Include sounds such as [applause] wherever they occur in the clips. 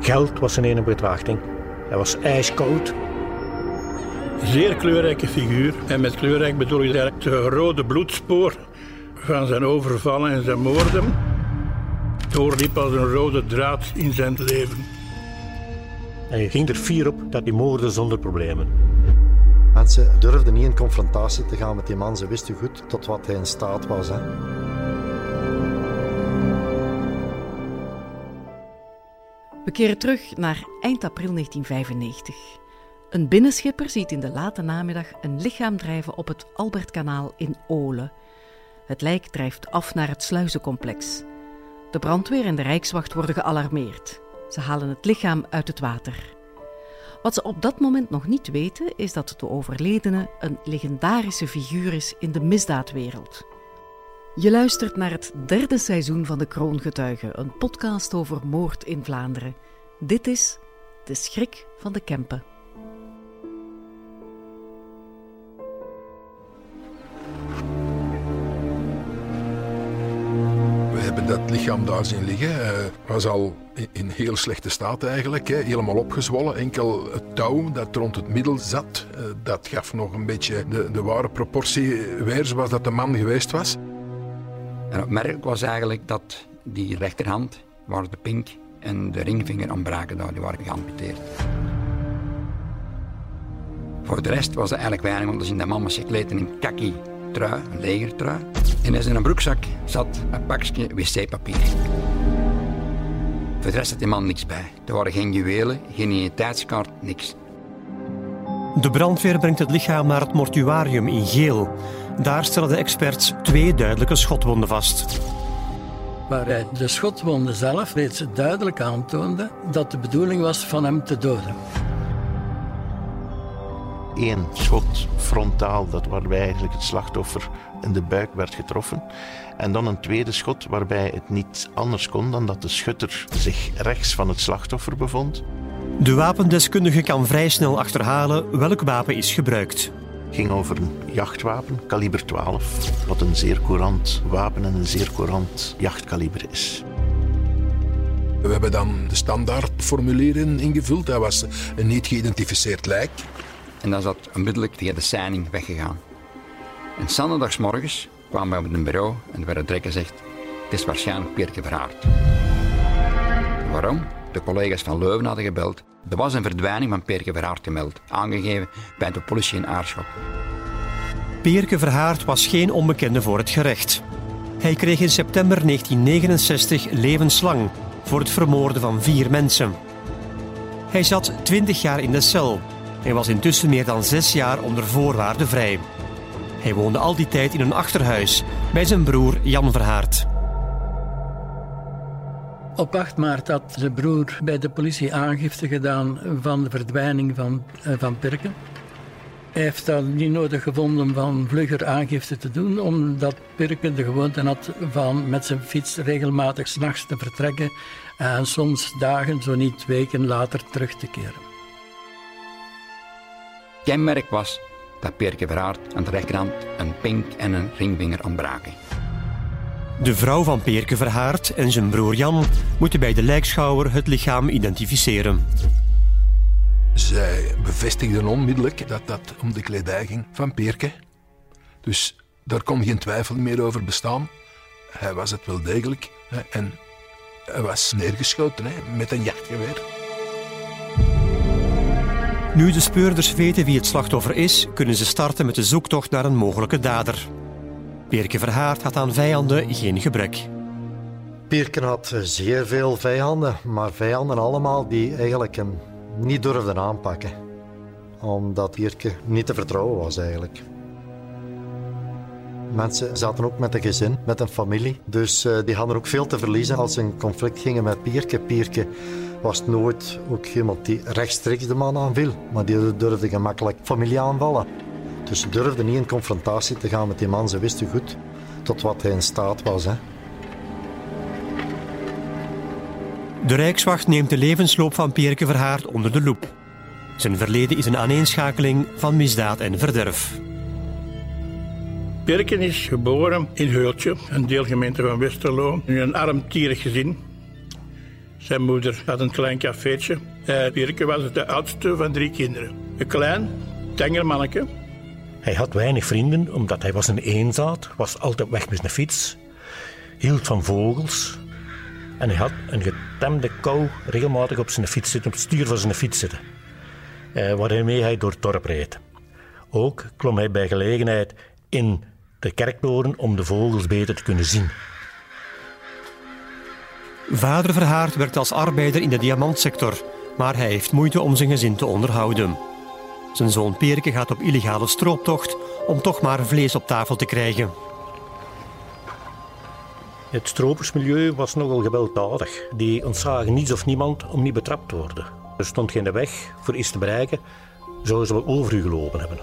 Geld was zijn enige betrachting. Hij was ijskoud. Zeer kleurrijke figuur. En met kleurrijk bedoel ik het rode bloedspoor van zijn overvallen en zijn moorden. Doorliep als een rode draad in zijn leven. Hij ging er fier op dat hij moordde zonder problemen. Mensen durfden niet in confrontatie te gaan met die man. Ze wisten goed tot wat hij in staat was. Hè. We keren terug naar eind april 1995. Een binnenschipper ziet in de late namiddag een lichaam drijven op het Albertkanaal in Olen. Het lijk drijft af naar het sluizencomplex. De brandweer en de Rijkswacht worden gealarmeerd. Ze halen het lichaam uit het water. Wat ze op dat moment nog niet weten, is dat de overledene een legendarische figuur is in de misdaadwereld. Je luistert naar het derde seizoen van De Kroongetuigen, een podcast over moord in Vlaanderen. Dit is De Schrik van de Kempen. We hebben dat lichaam daar zien liggen. Het was al in heel slechte staat eigenlijk. Helemaal opgezwollen. Enkel het touw dat rond het middel zat, eh, dat gaf nog een beetje de, de ware proportie weer zoals dat de man geweest was. En opmerkelijk was eigenlijk dat die rechterhand, waar de pink en de ringvinger ontbraken, daar, die waren geamputeerd. Voor de rest was het eigenlijk weinig om te zien. De man was gekleed in een kaki trui, een legertrui. En in zijn broekzak zat een pakje wc-papier. Voor de rest had die man niks bij. Er waren geen juwelen, geen identiteitskaart, niks. De brandweer brengt het lichaam naar het mortuarium in Geel. Daar stellen de experts twee duidelijke schotwonden vast. Waaruit de schotwonden zelf reeds duidelijk aantoonde dat de bedoeling was van hem te doden. Eén schot frontaal, dat waarbij eigenlijk het slachtoffer in de buik werd getroffen. En dan een tweede schot waarbij het niet anders kon dan dat de schutter zich rechts van het slachtoffer bevond. De wapendeskundige kan vrij snel achterhalen welk wapen is gebruikt. Het ging over een jachtwapen, kaliber 12, wat een zeer courant wapen en een zeer courant jachtkaliber is. We hebben dan de standaardformulieren ingevuld. Dat was een niet geïdentificeerd lijk. En dan is dat onmiddellijk via de signing weggegaan. En zondagsmorgens kwamen we op een bureau en er werd direct gezegd: Het is waarschijnlijk Pierke Verhaard. Waarom? De collega's van Leuven hadden gebeld. Er was een verdwijning van Pierke Verhaard gemeld, aangegeven bij de politie in Aarschot. Pierke Verhaard was geen onbekende voor het gerecht. Hij kreeg in september 1969 levenslang voor het vermoorden van vier mensen. Hij zat 20 jaar in de cel en was intussen meer dan zes jaar onder voorwaarden vrij. Hij woonde al die tijd in een achterhuis bij zijn broer Jan Verhaard. Op 8 maart had zijn broer bij de politie aangifte gedaan van de verdwijning van, uh, van Pirken. Hij heeft dan niet nodig gevonden van vlugger aangifte te doen, omdat Pirken de gewoonte had van met zijn fiets regelmatig s'nachts te vertrekken en soms dagen, zo niet weken later terug te keren. Kenmerk was dat Pierke Verhaard aan de rechterhand een pink en een ringvinger ontbraken. De vrouw van Peerke Verhaard en zijn broer Jan moeten bij de lijkschouwer het lichaam identificeren. Zij bevestigden onmiddellijk dat dat om de kledij ging van Peerke. Dus daar kon geen twijfel meer over bestaan. Hij was het wel degelijk hè, en hij was neergeschoten hè, met een jachtgeweer. Nu de speurders weten wie het slachtoffer is, kunnen ze starten met de zoektocht naar een mogelijke dader. Pierke Verhaard had aan vijanden geen gebrek. Pierken had zeer veel vijanden, maar vijanden allemaal die eigenlijk hem niet durfden aanpakken. Omdat Pierke niet te vertrouwen was eigenlijk. Mensen zaten ook met een gezin, met een familie. Dus uh, die hadden ook veel te verliezen als ze in conflict gingen met Pierke. Pierke was nooit ook iemand die rechtstreeks de man aanviel, maar die durfde gemakkelijk familie aanvallen. Dus ze durfden niet in confrontatie te gaan met die man. Ze wisten goed tot wat hij in staat was. Hè. De Rijkswacht neemt de levensloop van Pierke Verhaard onder de loep. Zijn verleden is een aaneenschakeling van misdaad en verderf. Pierke is geboren in Heultje, een deelgemeente van Westerlo, in een arm tierig gezin. Zijn moeder had een klein cafeetje. Uh, Pirke was de oudste van drie kinderen. Een klein, tenger manneke. Hij had weinig vrienden, omdat hij was een eenzaad, was altijd weg met zijn fiets, hield van vogels en hij had een getemde kou regelmatig op zijn fiets zitten, op het stuur van zijn fiets zitten, eh, waarmee hij door het dorp reed. Ook klom hij bij gelegenheid in de kerktoren om de vogels beter te kunnen zien. Vader Verhaard werkt als arbeider in de diamantsector, maar hij heeft moeite om zijn gezin te onderhouden. Zijn zoon Perke gaat op illegale strooptocht om toch maar vlees op tafel te krijgen. Het stropersmilieu was nogal gewelddadig. Die ontzagen niets of niemand om niet betrapt te worden. Er stond geen weg voor iets te bereiken, zouden ze wel over u gelopen hebben.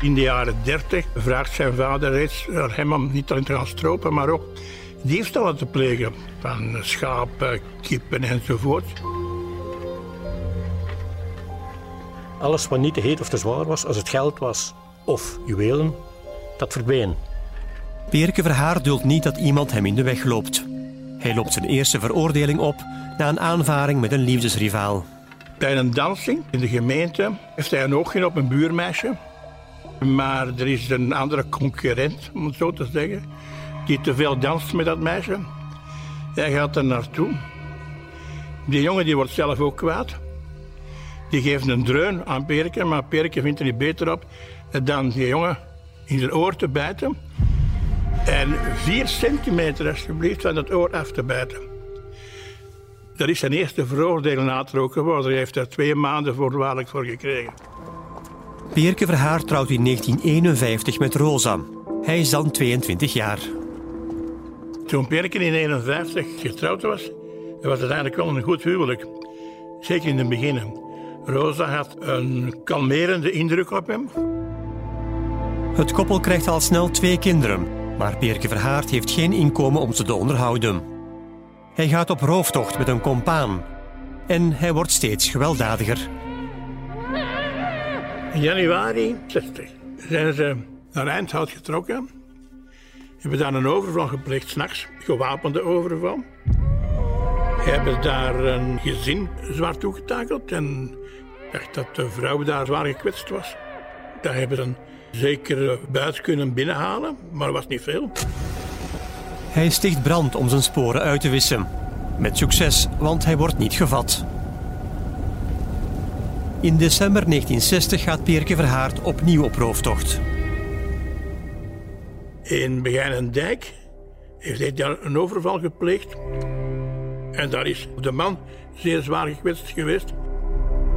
In de jaren 30 vraagt zijn vader reeds hem om niet alleen te gaan stropen, maar ook diefstallen te plegen van schapen, kippen enzovoort. Alles wat niet te heet of te zwaar was, als het geld was of juwelen, dat verdween. Perke Verhaar duldt niet dat iemand hem in de weg loopt. Hij loopt zijn eerste veroordeling op na een aanvaring met een liefdesrivaal. Bij een dansing in de gemeente heeft hij een oogje op een buurmeisje. Maar er is een andere concurrent, om het zo te zeggen, die te veel danst met dat meisje. Hij gaat er naartoe. Die jongen die wordt zelf ook kwaad. Die geeft een dreun aan Perke, maar Perke vindt er niet beter op dan die jongen in zijn oor te bijten. En vier centimeter alsjeblieft van het oor af te bijten. Dat is zijn eerste veroordeling later ook geworden. Hij heeft daar twee maanden voorwaardelijk voor gekregen. Perke Verhaar trouwt in 1951 met Rosa. Hij is dan 22 jaar. Toen Perke in 1951 getrouwd was, was het eigenlijk wel een goed huwelijk. Zeker in het begin. Rosa had een kalmerende indruk op hem. Het koppel krijgt al snel twee kinderen, maar Perke Verhaard heeft geen inkomen om ze te onderhouden. Hij gaat op rooftocht met een compaan en hij wordt steeds gewelddadiger. In januari 60 zijn ze naar Eindhout getrokken. Hebben daar een overval gepleegd, s'nachts, gewapende overval. Hebben daar een gezin zwaar toegetakeld en dacht dat de vrouw daar zwaar gekwetst was. Daar hebben ze een zekere buit kunnen binnenhalen, maar was niet veel. Hij sticht brand om zijn sporen uit te wissen. Met succes, want hij wordt niet gevat. In december 1960 gaat Pierke Verhaard opnieuw op rooftocht. In Begijnendijk heeft hij daar een overval gepleegd. En daar is de man zeer zwaar gekwetst geweest.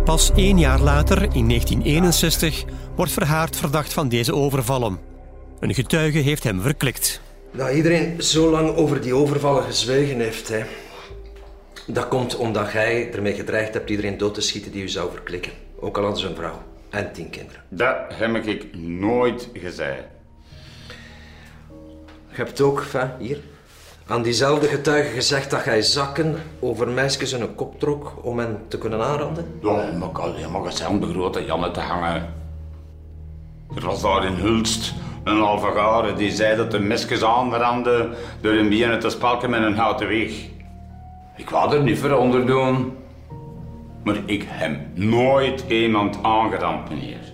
Pas één jaar later, in 1961, wordt Verhaard verdacht van deze overvallen. Een getuige heeft hem verklikt. Dat iedereen zo lang over die overvallen gezwegen heeft, hè. dat komt omdat jij ermee gedreigd hebt iedereen dood te schieten die u zou verklikken. Ook al hadden ze een vrouw en tien kinderen. Dat heb ik nooit gezegd. Je hebt ook, hier, aan diezelfde getuige gezegd dat jij zakken over meisjes in een kop trok om hen te kunnen aanranden? Ja, maar ik alleen maar gezegd de grote Janne te hangen. Er was daar in Hulst een alvagare die zei dat de mesjes aanranden door een bieren te spalken met een houten weg. Ik wou er niet voor onder doen, maar ik heb nooit iemand aangerand, meneer.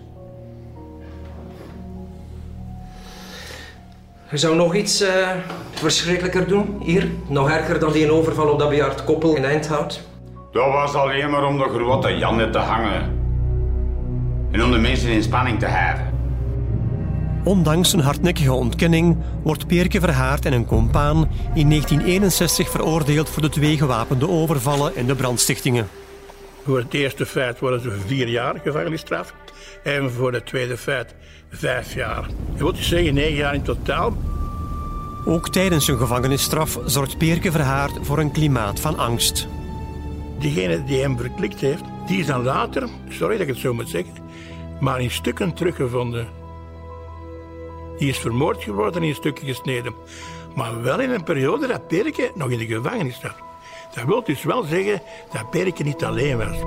Je zou nog iets uh, verschrikkelijker doen, hier? Nog erger dan die overval op dat bejaard koppel in Eindhout? Dat was alleen maar om de grote Janne te hangen. En om de mensen in spanning te houden. Ondanks een hardnekkige ontkenning wordt Peerke Verhaard en een compaan in 1961 veroordeeld voor de twee gewapende overvallen en de brandstichtingen. Voor het eerste feit worden ze vier jaar gevangenisstraf en voor het tweede feit vijf jaar. Je moet zeggen negen jaar in totaal. Ook tijdens zijn gevangenisstraf zorgt Peerke Verhaard voor een klimaat van angst. Diegene die hem verklikt heeft, die is dan later, sorry dat ik het zo moet zeggen, maar in stukken teruggevonden. Die is vermoord geworden en in stukken gesneden. Maar wel in een periode dat Perke nog in de gevangenis zat. Dat wil dus wel zeggen dat Perke niet alleen was.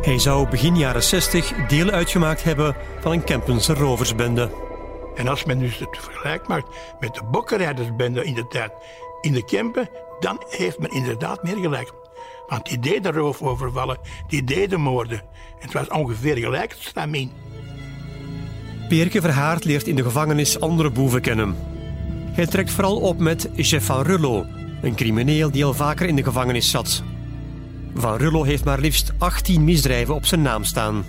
Hij zou begin jaren 60 deel uitgemaakt hebben van een Kempense roversbende. En als men dus het vergelijk maakt met de bokkenrijdersbende in de tijd, in de Kempen, dan heeft men inderdaad meer gelijk. Want die deden roofovervallen, die deden moorden. En het was ongeveer gelijk het stramien. Peerke Verhaard leert in de gevangenis andere boeven kennen. Hij trekt vooral op met Jeff van Rullo, een crimineel die al vaker in de gevangenis zat. Van Rullo heeft maar liefst 18 misdrijven op zijn naam staan.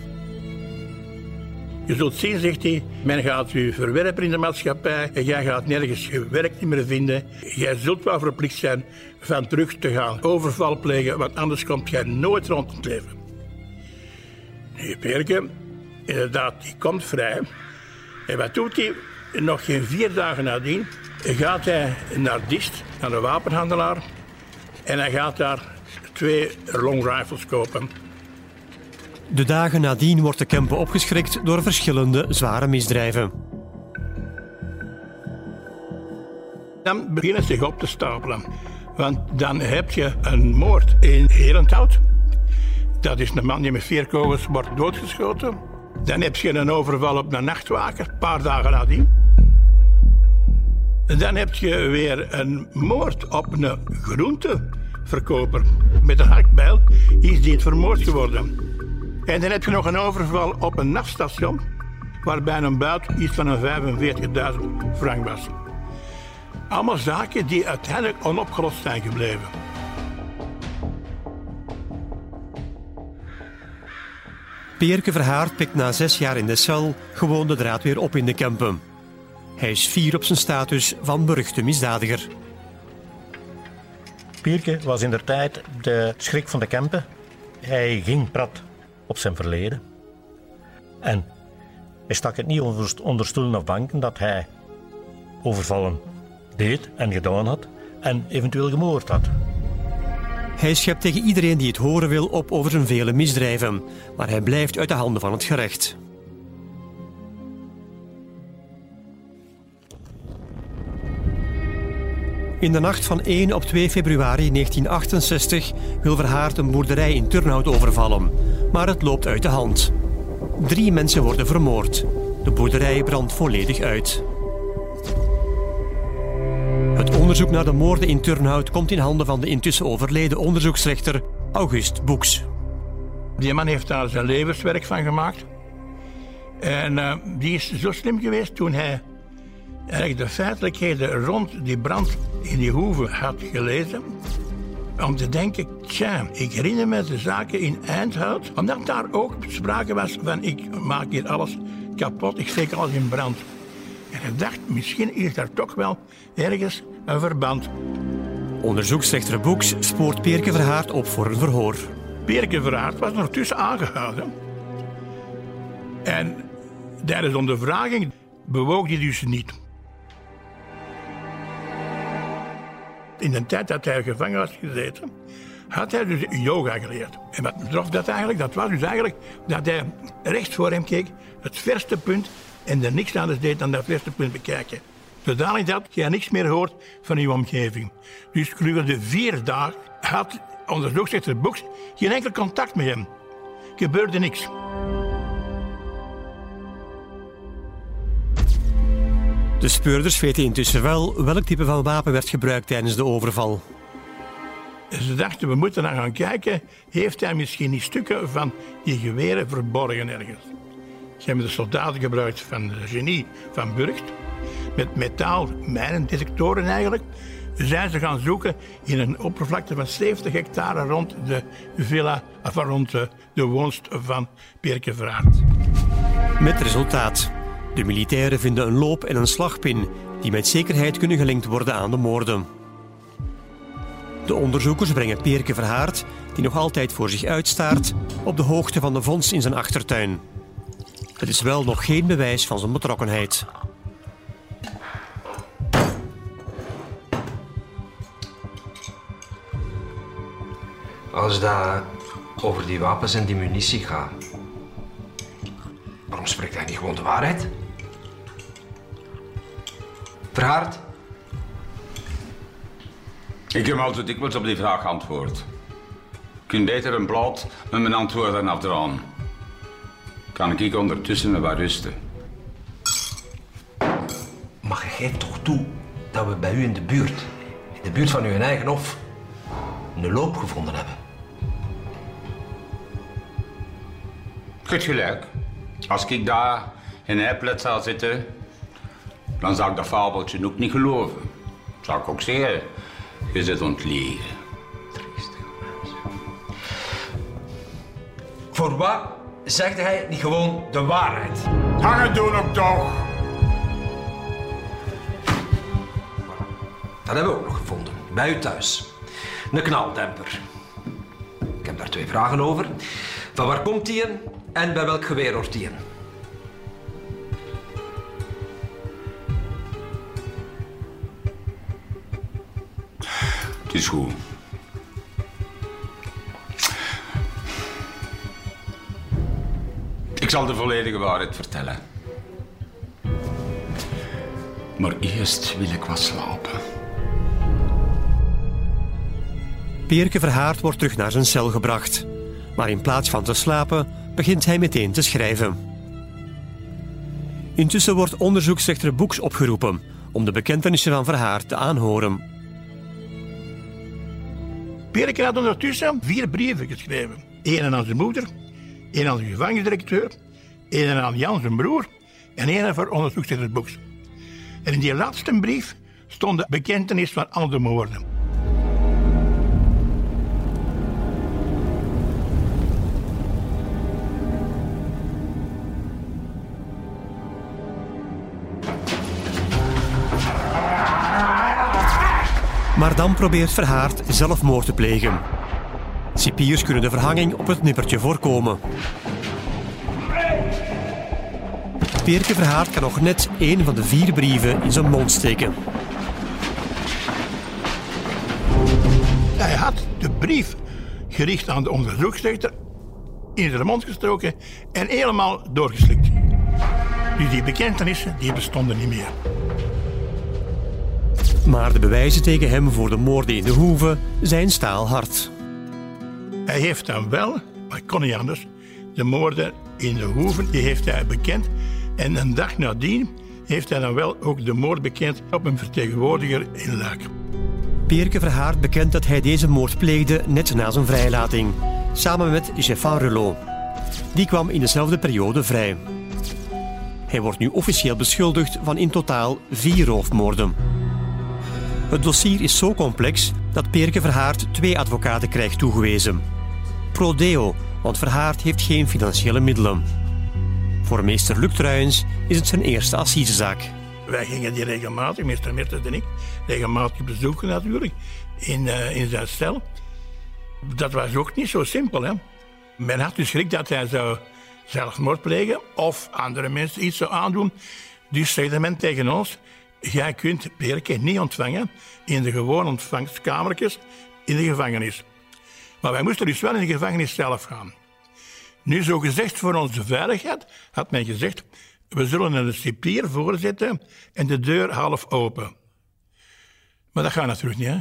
Je zult zien, zegt hij, men gaat u verwerpen in de maatschappij en jij gaat nergens je werk niet meer vinden. Jij zult wel verplicht zijn van terug te gaan overval plegen, want anders komt jij nooit rond het leven. Nu, Perke, inderdaad, die komt vrij. En wat doet hij? Nog geen vier dagen nadien gaat hij naar Dist, naar een wapenhandelaar. En hij gaat daar twee long rifles kopen. De dagen nadien wordt de Kempen opgeschrikt door verschillende zware misdrijven. Dan beginnen ze zich op te stapelen. Want dan heb je een moord in Herenthout. Dat is een man die met vier kogels wordt doodgeschoten. Dan heb je een overval op een nachtwaker, een paar dagen nadien. Dan heb je weer een moord op een groenteverkoper met een hakbijl. Is die vermoord geworden. En dan heb je nog een overval op een nachtstation, waarbij een buit iets van een 45.000 frank was. Allemaal zaken die uiteindelijk onopgelost zijn gebleven. Peerke Verhaard pikt na zes jaar in de cel gewoon de draad weer op in de Kempen. Hij is fier op zijn status van beruchte misdadiger. Pierke was in der tijd de schrik van de Kempen. Hij ging prat op zijn verleden. En hij stak het niet onder, onder stoelen of banken dat hij overvallen deed en gedaan had en eventueel gemoord had. Hij schept tegen iedereen die het horen wil op over zijn vele misdrijven, maar hij blijft uit de handen van het gerecht. In de nacht van 1 op 2 februari 1968 wil Verhaard een boerderij in Turnhout overvallen, maar het loopt uit de hand. Drie mensen worden vermoord. De boerderij brandt volledig uit. Het onderzoek naar de moorden in Turnhout komt in handen van de intussen overleden onderzoeksrechter August Boeks. Die man heeft daar zijn levenswerk van gemaakt. En uh, die is zo slim geweest toen hij eigenlijk de feitelijkheden rond die brand in die hoeve had gelezen. Om te denken, tja, ik herinner me de zaken in Eindhout. Omdat daar ook sprake was van, ik maak hier alles kapot, ik steek alles in brand. En hij dacht, misschien is daar toch wel ergens een verband. Onderzoeksrechter Boeks spoort Peerke Verhaard op voor een verhoor. Peerke Verhaard was ondertussen aangehouden. En tijdens ondervraging bewoog hij dus niet. In de tijd dat hij gevangen was gezeten, had hij dus yoga geleerd. En wat betrof dat eigenlijk? Dat was dus eigenlijk dat hij rechts voor hem keek, het verste punt, en er niks anders deed dan dat verste punt bekijken. Zodanig dat je niks meer hoort van je omgeving. Dus gedurende vier dagen had onderzoeksrechter Boeks geen enkel contact met hem. Gebeurde niks. De speurders weten intussen wel welk type van wapen werd gebruikt tijdens de overval. Ze dachten, we moeten naar gaan kijken. Heeft hij misschien die stukken van die geweren verborgen ergens? Ze hebben de soldaten gebruikt van de genie van Burgt. Met metaal mijnendetectoren eigenlijk. Zijn ze gaan zoeken in een oppervlakte van 70 hectare rond de villa, of rond de, de woonst van Perke. Met resultaat. De militairen vinden een loop en een slagpin die met zekerheid kunnen gelinkt worden aan de moorden. De onderzoekers brengen Peerke Verhaard, die nog altijd voor zich uitstaart, op de hoogte van de vondst in zijn achtertuin. Het is wel nog geen bewijs van zijn betrokkenheid. Als dat over die wapens en die munitie gaat, waarom spreekt hij niet gewoon de waarheid? Verhaard? Ik heb al zo dikwijls op die vraag geantwoord. Je kunt beter een blad met mijn antwoorden afdragen. Kan ik ondertussen wat rusten. Mag jij toch toe dat we bij u in de buurt in de buurt van uw eigen hof een loop gevonden hebben. Goed gelijk. Als ik daar in een plek zou zitten, dan zou ik dat fabeltje ook niet geloven. Zou ik ook zeggen, je zit ontliegen. Voor wat zegt hij niet gewoon de waarheid? Hangen doen ook toch! Dat hebben we ook nog gevonden, bij u thuis. Een knaldemper. Ik heb daar twee vragen over. Van waar komt die in en bij welk geweer hoort die Ik zal de volledige waarheid vertellen. Maar eerst wil ik wat slapen. Peerke Verhaard wordt terug naar zijn cel gebracht. Maar in plaats van te slapen, begint hij meteen te schrijven. Intussen wordt onderzoeksrechter Boeks opgeroepen om de bekentenissen van Verhaard te aanhoren. Perke had ondertussen vier brieven geschreven. Eén aan zijn moeder, één aan de gevangenisdirecteur, één aan Jan zijn broer en één voor onderzoeksrechter Boeks. En in die laatste brief stond de bekentenis van al de moorden. Maar dan probeert Verhaard zelfmoord te plegen. Cipiers kunnen de verhanging op het nippertje voorkomen. Peerke Verhaard kan nog net één van de vier brieven in zijn mond steken. Hij had de brief gericht aan de onderzoeksrechter in zijn mond gestoken en helemaal doorgeslikt. Dus die bekentenissen die bestonden niet meer. Maar de bewijzen tegen hem voor de moorden in de Hoeve zijn staalhard. Hij heeft dan wel, maar kon niet anders, de moorden in de Hoeven die heeft hij bekend. En een dag nadien heeft hij dan wel ook de moord bekend op een vertegenwoordiger in Luik. Peerke Verhaard bekent dat hij deze moord pleegde net na zijn vrijlating, samen met Jeffan Relot. Die kwam in dezelfde periode vrij. Hij wordt nu officieel beschuldigd van in totaal vier roofmoorden. Het dossier is zo complex dat Peerke Verhaard twee advocaten krijgt toegewezen. Pro deo, want Verhaard heeft geen financiële middelen. Voor meester Luc Truijens is het zijn eerste assisezaak. Wij gingen die regelmatig, meester Mertens en ik, regelmatig bezoeken natuurlijk, in, uh, in zijn cel. Dat was ook niet zo simpel. Hè? Men had dus schrik dat hij zou zelfmoord plegen of andere mensen iets zou aandoen. Dus zei men tegen ons, jij kunt Perke niet ontvangen in de gewone ontvangstkamertjes in de gevangenis. Maar wij moesten dus wel in de gevangenis zelf gaan. Nu, zo gezegd voor onze veiligheid, had men gezegd, we zullen een cipier voorzetten en de deur half open. Maar dat gaat natuurlijk niet. Hè?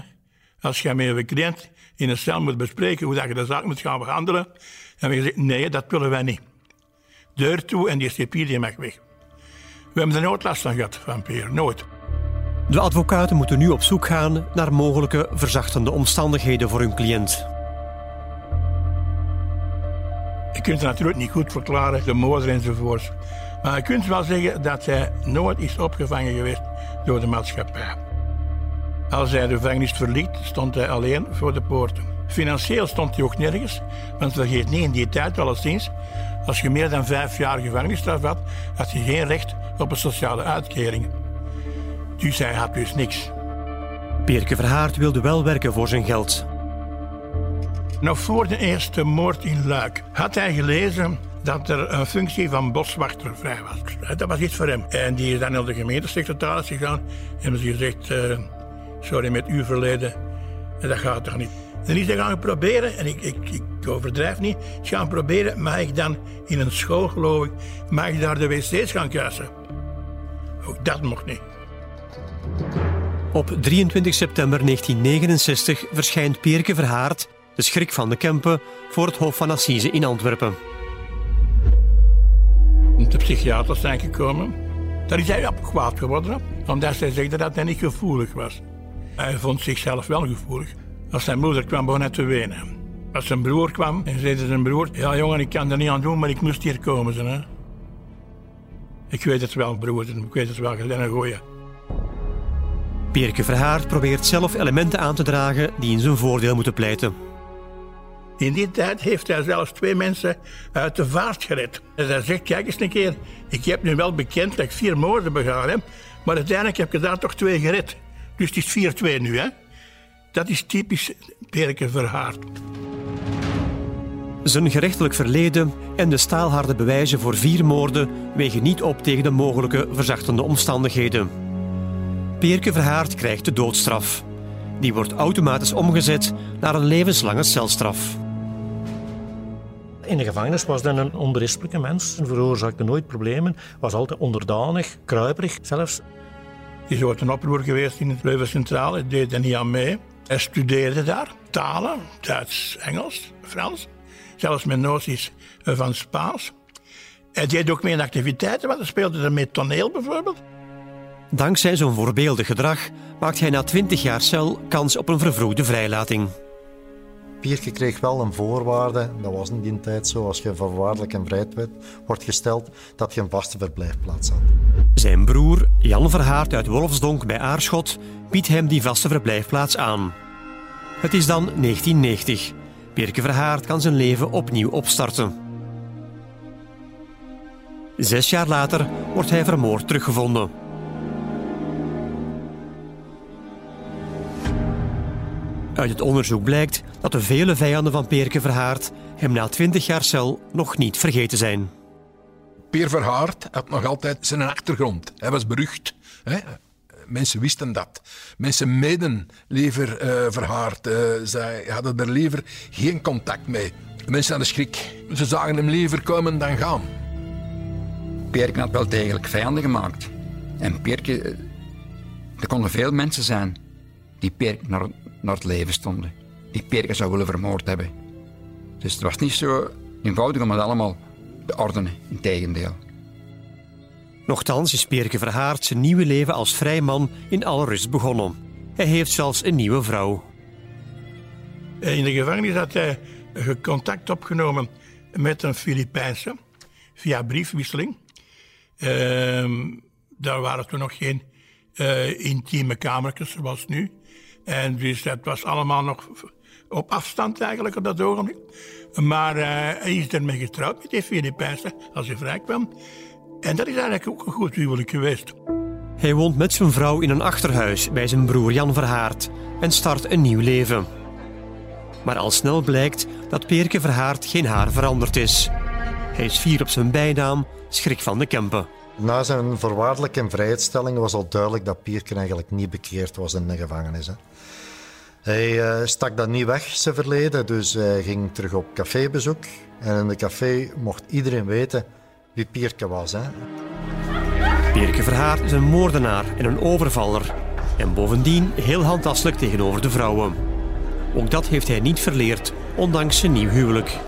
Als je met een cliënt in een cel moet bespreken hoe dat je de zaak moet gaan behandelen, dan heb je gezegd, nee, dat willen wij niet. Deur toe en die cipier die mag weg. We hebben er nooit last van gehad, van Peer, nooit. De advocaten moeten nu op zoek gaan naar mogelijke verzachtende omstandigheden voor hun cliënt. Je kunt het natuurlijk niet goed verklaren, de moord enzovoort. Maar je kunt wel zeggen dat hij nooit is opgevangen geweest door de maatschappij. Als hij de gevangenis verliet, stond hij alleen voor de poorten. Financieel stond hij ook nergens, want vergeet niet in die tijd alleszins, als je meer dan vijf jaar gevangenisstraf had, had je geen recht op een sociale uitkering. Dus hij had dus niks. Peerke Verhaard wilde wel werken voor zijn geld. Nog voor de eerste moord in Luik had hij gelezen dat er een functie van boswachter vrij was. Dat was iets voor hem. En die is dan naar de gemeentesecretaris gegaan en hebben ze gezegd: uh, Sorry, met uw verleden, dat gaat toch niet. En die gaan proberen, en ik, ik, ik overdrijf niet, gaan proberen, mag ik dan in een school, geloof ik, mag ik daar de wc's gaan kuisen? Ook dat mocht niet. Op 23 september 1969 verschijnt Peerke Verhaard, de schrik van de Kempen, voor het Hof van Assise in Antwerpen. De psychiaters zijn gekomen. Daar is hij op kwaad geworden, omdat zij zegden dat hij niet gevoelig was. Hij vond zichzelf wel gevoelig. Als zijn moeder kwam, begon hij te wenen. Als zijn broer kwam, en zei zijn broer... Ja, jongen, ik kan er niet aan doen, maar ik moest hier komen. Ze, hè. Ik weet het wel, broer. Ik weet het wel, je bent een goeie. Pierke Verhaard probeert zelf elementen aan te dragen die in zijn voordeel moeten pleiten. In die tijd heeft hij zelfs twee mensen uit de vaart gered. En hij zegt, kijk eens een keer, ik heb nu wel bekend dat ik vier moorden begaan heb, maar uiteindelijk heb ik er daar toch twee gered. Dus het is 4-2 nu, hè. Dat is typisch Perke Verhaard. Zijn gerechtelijk verleden en de staalharde bewijzen voor vier moorden wegen niet op tegen de mogelijke verzachtende omstandigheden. Peerke Verhaard krijgt de doodstraf. Die wordt automatisch omgezet naar een levenslange celstraf. In de gevangenis was hij een onberispelijke mens. Hij veroorzaakte nooit problemen. Was altijd onderdanig, kruiperig zelfs. Hij is ooit een oproer geweest in het Leuven Centraal. Hij deed er niet aan mee. Hij studeerde daar talen, Duits, Engels, Frans. Zelfs met noties van Spaans. Hij deed ook mee in activiteiten, want hij speelde er met toneel bijvoorbeeld. Dankzij zijn voorbeeldig gedrag maakt hij na 20 jaar cel kans op een vervroegde vrijlating. Pierke kreeg wel een voorwaarde, dat was in die tijd zo, als je voorwaardelijk in vrijheid wordt gesteld, dat je een vaste verblijfplaats had. Zijn broer, Jan Verhaart uit Wolfsdonk bij Aarschot, biedt hem die vaste verblijfplaats aan. Het is dan 1990. Pierke Verhaart kan zijn leven opnieuw opstarten. Zes jaar later wordt hij vermoord teruggevonden. Uit het onderzoek blijkt dat de vele vijanden van Peerke Verhaard hem na twintig jaar cel nog niet vergeten zijn. Peer Verhaard had nog altijd zijn achtergrond. Hij was berucht. Hè? Mensen wisten dat. Mensen meden liever uh, Verhaard. Uh, zij hadden er liever geen contact mee. Mensen hadden schrik. Ze zagen hem liever komen dan gaan. Peerke had wel degelijk vijanden gemaakt. En Peerke... Eh, er konden veel mensen zijn die Peerke naar naar het leven stonden. Die Perke zou willen vermoord hebben. Dus het was niet zo eenvoudig om het allemaal te ordenen, integendeel. Nochtans is Perke Verhaard zijn nieuwe leven als vrij man in alle rust begonnen. Hij heeft zelfs een nieuwe vrouw. In de gevangenis had hij contact opgenomen met een Filipijnse via briefwisseling. Uh, daar waren toen nog geen uh, intieme kamertjes zoals nu. En dus dat was allemaal nog op afstand eigenlijk op dat ogenblik. Maar uh, hij is ermee getrouwd met die Filipijnse als hij vrij kwam. En dat is eigenlijk ook een goed huwelijk geweest. Hij woont met zijn vrouw in een achterhuis bij zijn broer Jan Verhaard en start een nieuw leven. Maar al snel blijkt dat Peerke Verhaard geen haar veranderd is. Hij is fier op zijn bijnaam, schrik van de Kempen. Na zijn voorwaardelijke vrijheidstelling was al duidelijk dat Pierke eigenlijk niet bekeerd was in de gevangenis. Hè. Hij uh, stak dat niet weg, zijn verleden, dus hij ging terug op cafébezoek. En in de café mocht iedereen weten wie Pierke was. Hè. Pierke Verhaar is een moordenaar en een overvaller. En bovendien heel handtastelijk tegenover de vrouwen. Ook dat heeft hij niet verleerd, ondanks zijn nieuw huwelijk.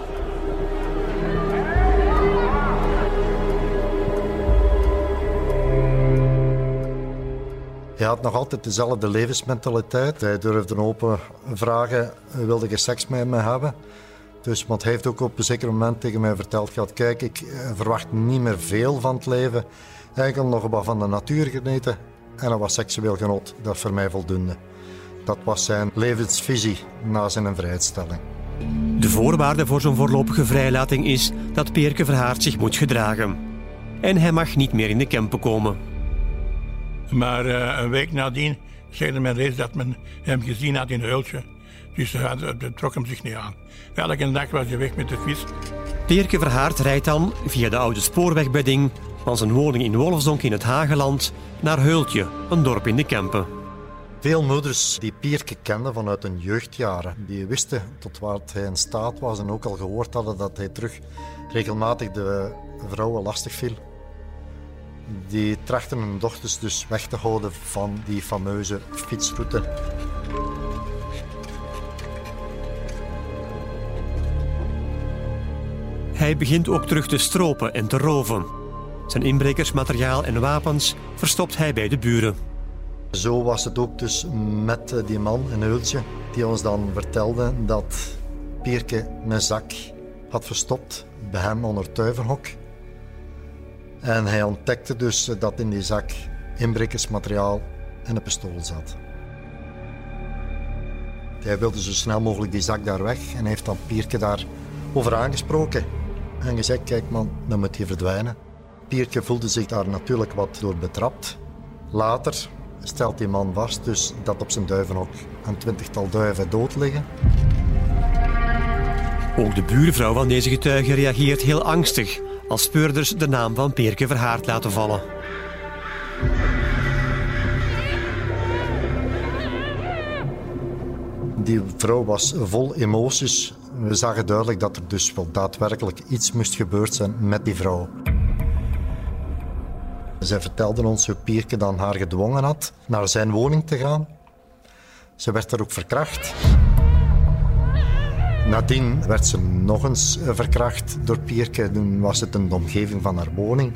Hij had nog altijd dezelfde levensmentaliteit. Hij durfde open vragen, wilde je seks met me hebben? Dus, want hij heeft ook op een zeker moment tegen mij verteld gehad, kijk, ik eh, verwacht niet meer veel van het leven. Eigenlijk nog wat van de natuur genieten en dat was seksueel genot. Dat voor mij voldoende. Dat was zijn levensvisie na zijn vrijheidstelling. De voorwaarde voor zo'n voorlopige vrijlating is dat Peerke Verhaard zich moet gedragen. En hij mag niet meer in de Kempen komen. Maar uh, een week nadien zeide men reeds dat men hem gezien had in Hultje. Dus dat trok hem zich niet aan. Elke dag was hij weg met de fiets. Peerke Verhaard rijdt dan via de oude spoorwegbedding van zijn woning in Wolfsdonk in het Hageland naar Heultje, een dorp in de Kempen. Veel moeders die Pierke kenden vanuit hun jeugdjaren, die wisten tot wat hij in staat was en ook al gehoord hadden dat hij terug regelmatig de vrouwen lastig viel die trachten hun dochters dus weg te houden van die fameuze fietsroute. Hij begint ook terug te stropen en te roven. Zijn inbrekersmateriaal en wapens verstopt hij bij de buren. Zo was het ook dus met die man, een Hultje, die ons dan vertelde dat Pierke een zak had verstopt bij hem onder het tuivenhok. En hij ontdekte dus dat in die zak inbrekersmateriaal en een pistool zat. Hij wilde zo snel mogelijk die zak daar weg en heeft dan Pierke daar over aangesproken. En gezegd, kijk man, dan moet je verdwijnen. Pierke voelde zich daar natuurlijk wat door betrapt. Later stelt die man vast dus dat op zijn duivenhok een twintigtal duiven dood liggen. Ook de buurvrouw van deze getuige reageert heel angstig als speurders de naam van Peerke Verhaard laten vallen. Die vrouw was vol emoties. We zagen duidelijk dat er dus wel daadwerkelijk iets moest gebeurd zijn met die vrouw. Zij vertelde ons hoe Pierke dan haar gedwongen had naar zijn woning te gaan. Ze werd er ook verkracht. Nadien werd ze nog eens verkracht door Pierke. Toen was het in de omgeving van haar woning.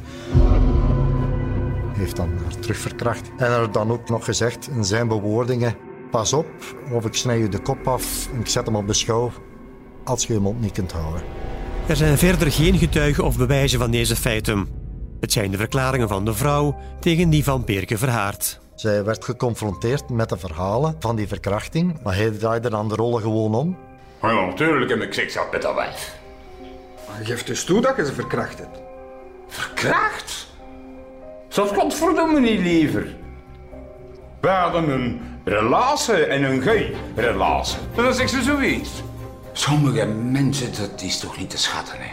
Heeft dan haar terugverkracht. En er dan ook nog gezegd in zijn bewoordingen: Pas op, of ik snij je de kop af en ik zet hem op beschouw als je je mond niet kunt houden. Er zijn verder geen getuigen of bewijzen van deze feiten. Het zijn de verklaringen van de vrouw tegen die van Peerke Verhaard. Zij werd geconfronteerd met de verhalen van die verkrachting, maar hij draaide dan de rollen gewoon om. Ja, natuurlijk heb ik seks gehad met dat wijf. Geef dus toe dat je ze verkracht hebt. Verkracht? Zoals godverdomme niet liever. We hadden een relatie en een gay relatie. En dan zegt ze zoiets. Sommige mensen, dat is toch niet te schatten, hè?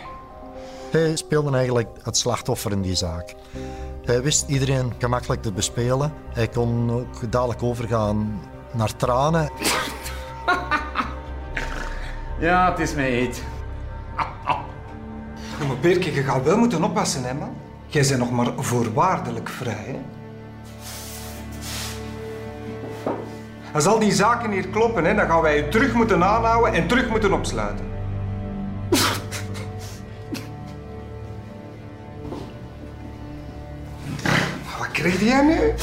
Hij speelde eigenlijk het slachtoffer in die zaak. Hij wist iedereen gemakkelijk te bespelen. Hij kon ook dadelijk overgaan naar tranen. Ja, het is mij iets. Maar Peerke, je gaat wel moeten oppassen, hè, man. Jij bent nog maar voorwaardelijk vrij, hè. Als al die zaken hier kloppen, hè, dan gaan wij je terug moeten aanhouden en terug moeten opsluiten. [laughs] Wat kreeg jij nu?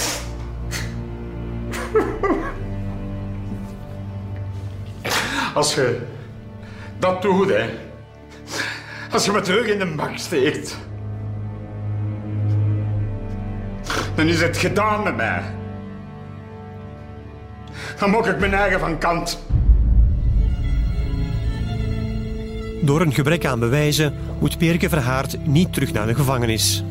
Als je dat doet, hè. Als je me terug in de bak steekt. Dan is het gedaan met mij. Dan maak ik mijn eigen van kant. Door een gebrek aan bewijzen moet Peerke Verhaard niet terug naar de gevangenis.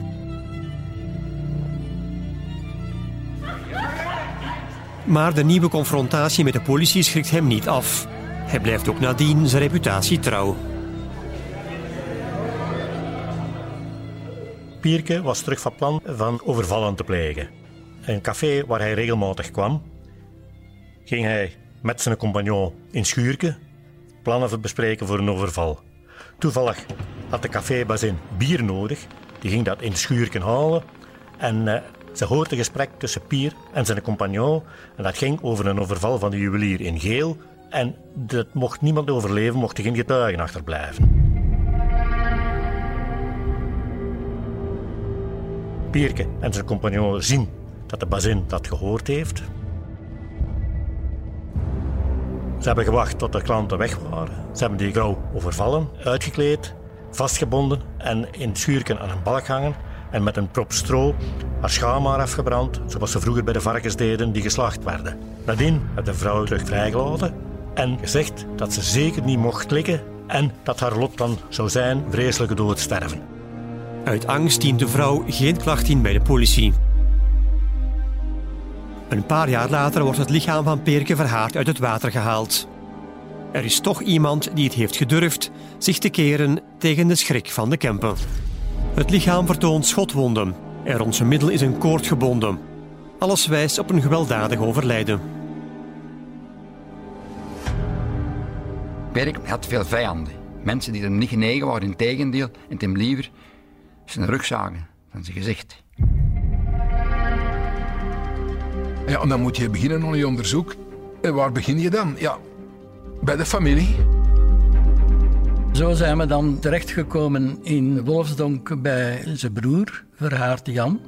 Maar de nieuwe confrontatie met de politie schrikt hem niet af. Hij blijft ook nadien zijn reputatie trouw. Pierke was terug van plan van overvallen te plegen. Een café waar hij regelmatig kwam, ging hij met zijn compagnon in Schuurke plannen bespreken voor een overval. Toevallig had de cafébazin bier nodig. Die ging dat in Schuurken halen. En uh, ze hoorde een gesprek tussen Pier en zijn compagnon. En dat ging over een overval van de juwelier in Geel. En dat mocht niemand overleven, mochten geen getuigen achterblijven. Pierke en zijn compagnon zien dat de bazin dat gehoord heeft. Ze hebben gewacht tot de klanten weg waren. Ze hebben die vrouw overvallen, uitgekleed, vastgebonden en in schuurken aan een balk hangen en met een prop stro haar schaamhaar afgebrand, zoals ze vroeger bij de varkens deden die geslacht werden. Nadien hebben de vrouw terug vrijgelaten en gezegd dat ze zeker niet mocht klikken en dat haar lot dan zou zijn vreselijke dood sterven. Uit angst dient de vrouw geen klacht in bij de politie. Een paar jaar later wordt het lichaam van Peerke Verhaard uit het water gehaald. Er is toch iemand die het heeft gedurfd zich te keren tegen de schrik van de Kempen. Het lichaam vertoont schotwonden en rond zijn middel is een koord gebonden. Alles wijst op een gewelddadig overlijden. Perk had veel vijanden. Mensen die hem niet genegen waren, in tegendeel, en hem liever zijn rug zagen van zijn gezicht. Ja, en dan moet je beginnen aan je onderzoek. En waar begin je dan? Ja, bij de familie. Zo zijn we dan terechtgekomen in Wolfsdonk bij zijn broer, Verhaard Jan.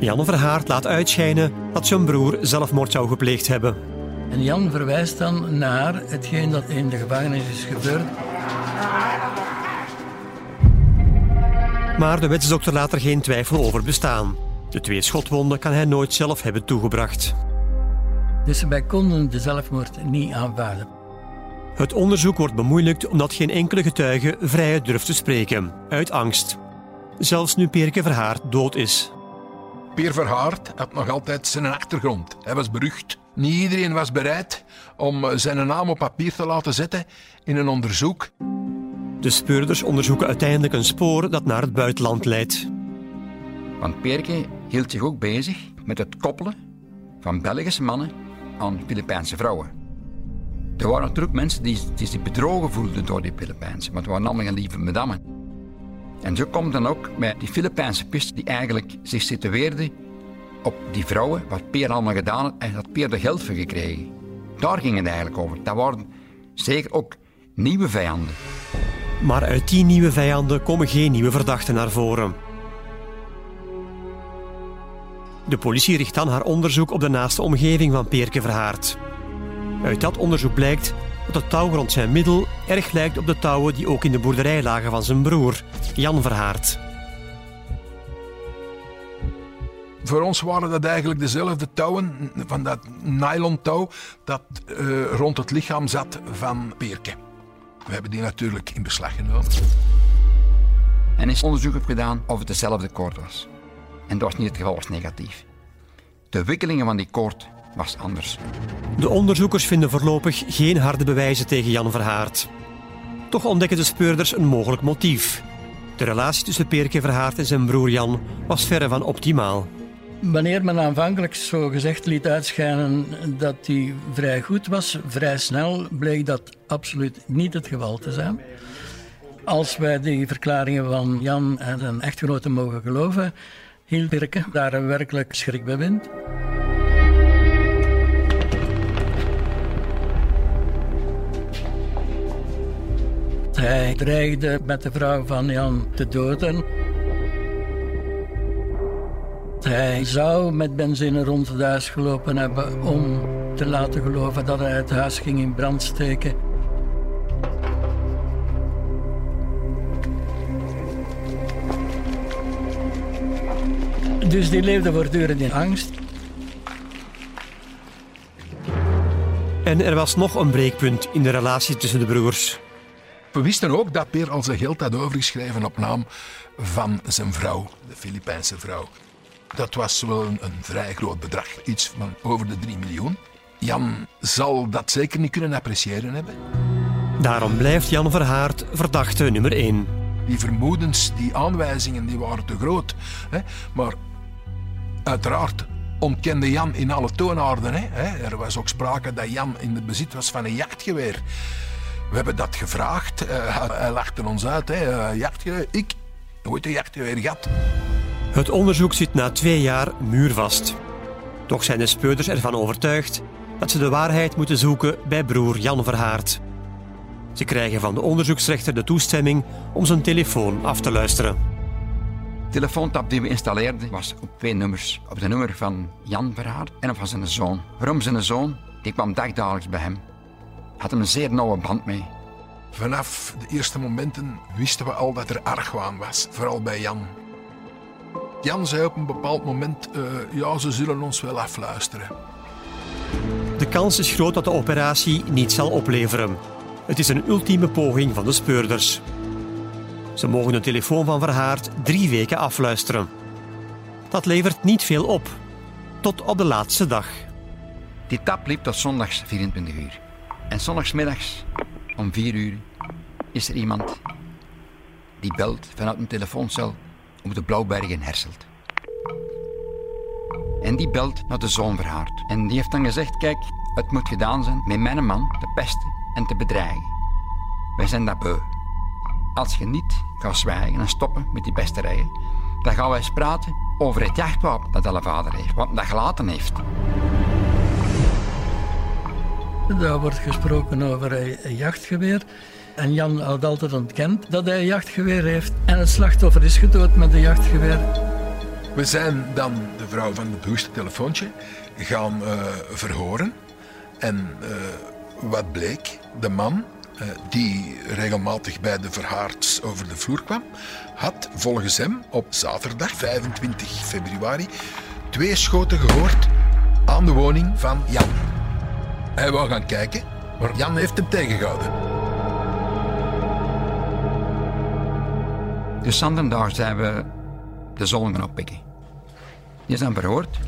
Jan Verhaart laat uitschijnen dat zijn broer zelfmoord zou gepleegd hebben. En Jan verwijst dan naar hetgeen dat in de gevangenis is gebeurd. Maar de wetsdokter laat er geen twijfel over bestaan. De twee schotwonden kan hij nooit zelf hebben toegebracht. Dus wij konden de zelfmoord niet aanvaarden. Het onderzoek wordt bemoeilijkt omdat geen enkele getuige vrij durft te spreken, uit angst. Zelfs nu Perke Verhaard dood is. Peer Verhaard had nog altijd zijn achtergrond. Hij was berucht. Niet iedereen was bereid om zijn naam op papier te laten zetten in een onderzoek. De speurders onderzoeken uiteindelijk een spoor dat naar het buitenland leidt. Want Perke hield zich ook bezig met het koppelen van Belgische mannen aan Filipijnse vrouwen. Er waren natuurlijk mensen die, die zich bedrogen voelden door die Filipijnse, maar het waren allemaal lieve madammen. En zo komt dan ook bij die Filipijnse pist die eigenlijk zich situeerde op die vrouwen, wat Peer allemaal gedaan en had Peer er geld voor gekregen. Daar ging het eigenlijk over. Dat waren zeker ook nieuwe vijanden. Maar uit die nieuwe vijanden komen geen nieuwe verdachten naar voren. De politie richt dan haar onderzoek op de naaste omgeving van Peerke Verhaard. Uit dat onderzoek blijkt dat het touw rond zijn middel erg lijkt op de touwen die ook in de boerderij lagen van zijn broer, Jan Verhaard. Voor ons waren dat eigenlijk dezelfde touwen van dat nylon touw dat uh, rond het lichaam zat van Peerke. We hebben die natuurlijk in beslag genomen. En is onderzoek heeft gedaan of het dezelfde koord was. En dat was niet het geval, was negatief. De wikkelingen van die koord was anders. De onderzoekers vinden voorlopig geen harde bewijzen tegen Jan Verhaard. Toch ontdekken de speurders een mogelijk motief. De relatie tussen Peerke Verhaard en zijn broer Jan was verre van optimaal. Wanneer men aanvankelijk zo gezegd liet uitschijnen dat hij vrij goed was, vrij snel bleek dat absoluut niet het geval te zijn. Als wij die verklaringen van Jan en zijn echtgenote mogen geloven, hield Birke daar werkelijk schrik bij wind. Hij dreigde met de vrouw van Jan te doden. Hij zou met benzine rond het huis gelopen hebben om te laten geloven dat hij het huis ging in brand steken. Dus die leefde voortdurend in angst. En er was nog een breekpunt in de relatie tussen de broers. We wisten ook dat Peer al zijn geld had overgeschreven op naam van zijn vrouw, de Filipijnse vrouw. Dat was wel een, een vrij groot bedrag, iets van over de 3 miljoen. Jan zal dat zeker niet kunnen appreciëren hebben. Daarom blijft Jan Verhaard verdachte nummer 1. Die vermoedens, die aanwijzingen, die waren te groot. Hè? Maar uiteraard ontkende Jan in alle toonaarden. Hè? Er was ook sprake dat Jan in het bezit was van een jachtgeweer. We hebben dat gevraagd. Uh, hij lachte ons uit. Hè? Uh, jachtgeweer, ik, nooit een jachtgeweer gehad. Het onderzoek zit na twee jaar muurvast. Toch zijn de speurders ervan overtuigd dat ze de waarheid moeten zoeken bij broer Jan Verhaard. Ze krijgen van de onderzoeksrechter de toestemming om zijn telefoon af te luisteren. De telefoontap die we installeerden was op twee nummers. Op de nummer van Jan Verhaard en op van zijn zoon. Waarom zijn zoon? Die kwam dagdagelijks bij hem. Had hem een zeer nauwe band mee. Vanaf de eerste momenten wisten we al dat er argwaan was, vooral bij Jan. Jan zei op een bepaald moment: uh, Ja, ze zullen ons wel afluisteren. De kans is groot dat de operatie niet zal opleveren. Het is een ultieme poging van de speurders. Ze mogen de telefoon van Verhaard drie weken afluisteren. Dat levert niet veel op. Tot op de laatste dag. Die tap liep tot zondags 24 uur. En zondagsmiddags om 4 uur is er iemand die belt vanuit een telefooncel op de Blauwberg in Herselt. En die belt naar de zoon Verhaard. En die heeft dan gezegd, kijk, het moet gedaan zijn met mijn man te pesten en te bedreigen. Wij zijn dat beu. Als je niet gaat zwijgen en stoppen met die pesterijen, dan gaan wij eens praten over het jachtwapen dat alle vader heeft, wat dat gelaten heeft. Daar wordt gesproken over een jachtgeweer. En Jan had altijd ontkend dat hij een jachtgeweer heeft. En het slachtoffer is gedood met een jachtgeweer. We zijn dan de vrouw van het bewuste telefoontje gaan uh, verhoren. En uh, wat bleek? De man uh, die regelmatig bij de verhaards over de vloer kwam, had volgens hem op zaterdag 25 februari twee schoten gehoord aan de woning van Jan. Hij wou gaan kijken, maar Jan heeft hem tegengehouden. Dus Sandendag zijn we de zon gaan oppikken. Je zijn verhoord.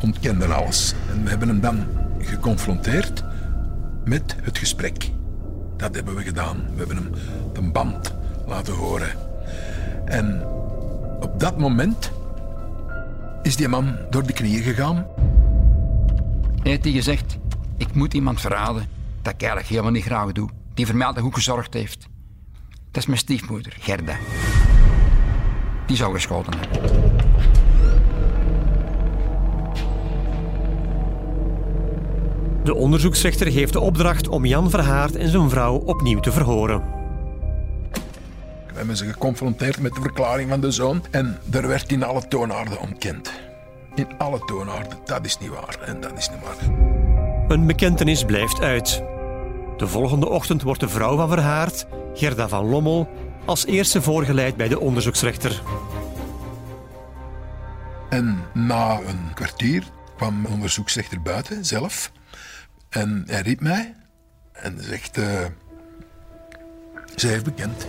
Ontkende alles. En we hebben hem dan geconfronteerd met het gesprek. Dat hebben we gedaan. We hebben hem de band laten horen. En op dat moment is die man door de knieën gegaan. Hij heeft hij gezegd, ik moet iemand verraden dat ik eigenlijk helemaal niet graag doe. Die voor mij altijd goed gezorgd heeft. Dat is mijn stiefmoeder, Gerda. Die zou geschoten hebben. De onderzoeksrechter geeft de opdracht om Jan Verhaard en zijn vrouw opnieuw te verhoren. We hebben ze geconfronteerd met de verklaring van de zoon en er werd in alle toonaarden ontkend. In alle toonaarden. Dat is niet waar en dat is niet waar. Een bekentenis blijft uit. De volgende ochtend wordt de vrouw van Verhaard, Gerda van Lommel, als eerste voorgeleid bij de onderzoeksrechter. En na een kwartier kwam de onderzoeksrechter buiten zelf en hij riep mij en zegt: uh, Ze heeft bekend.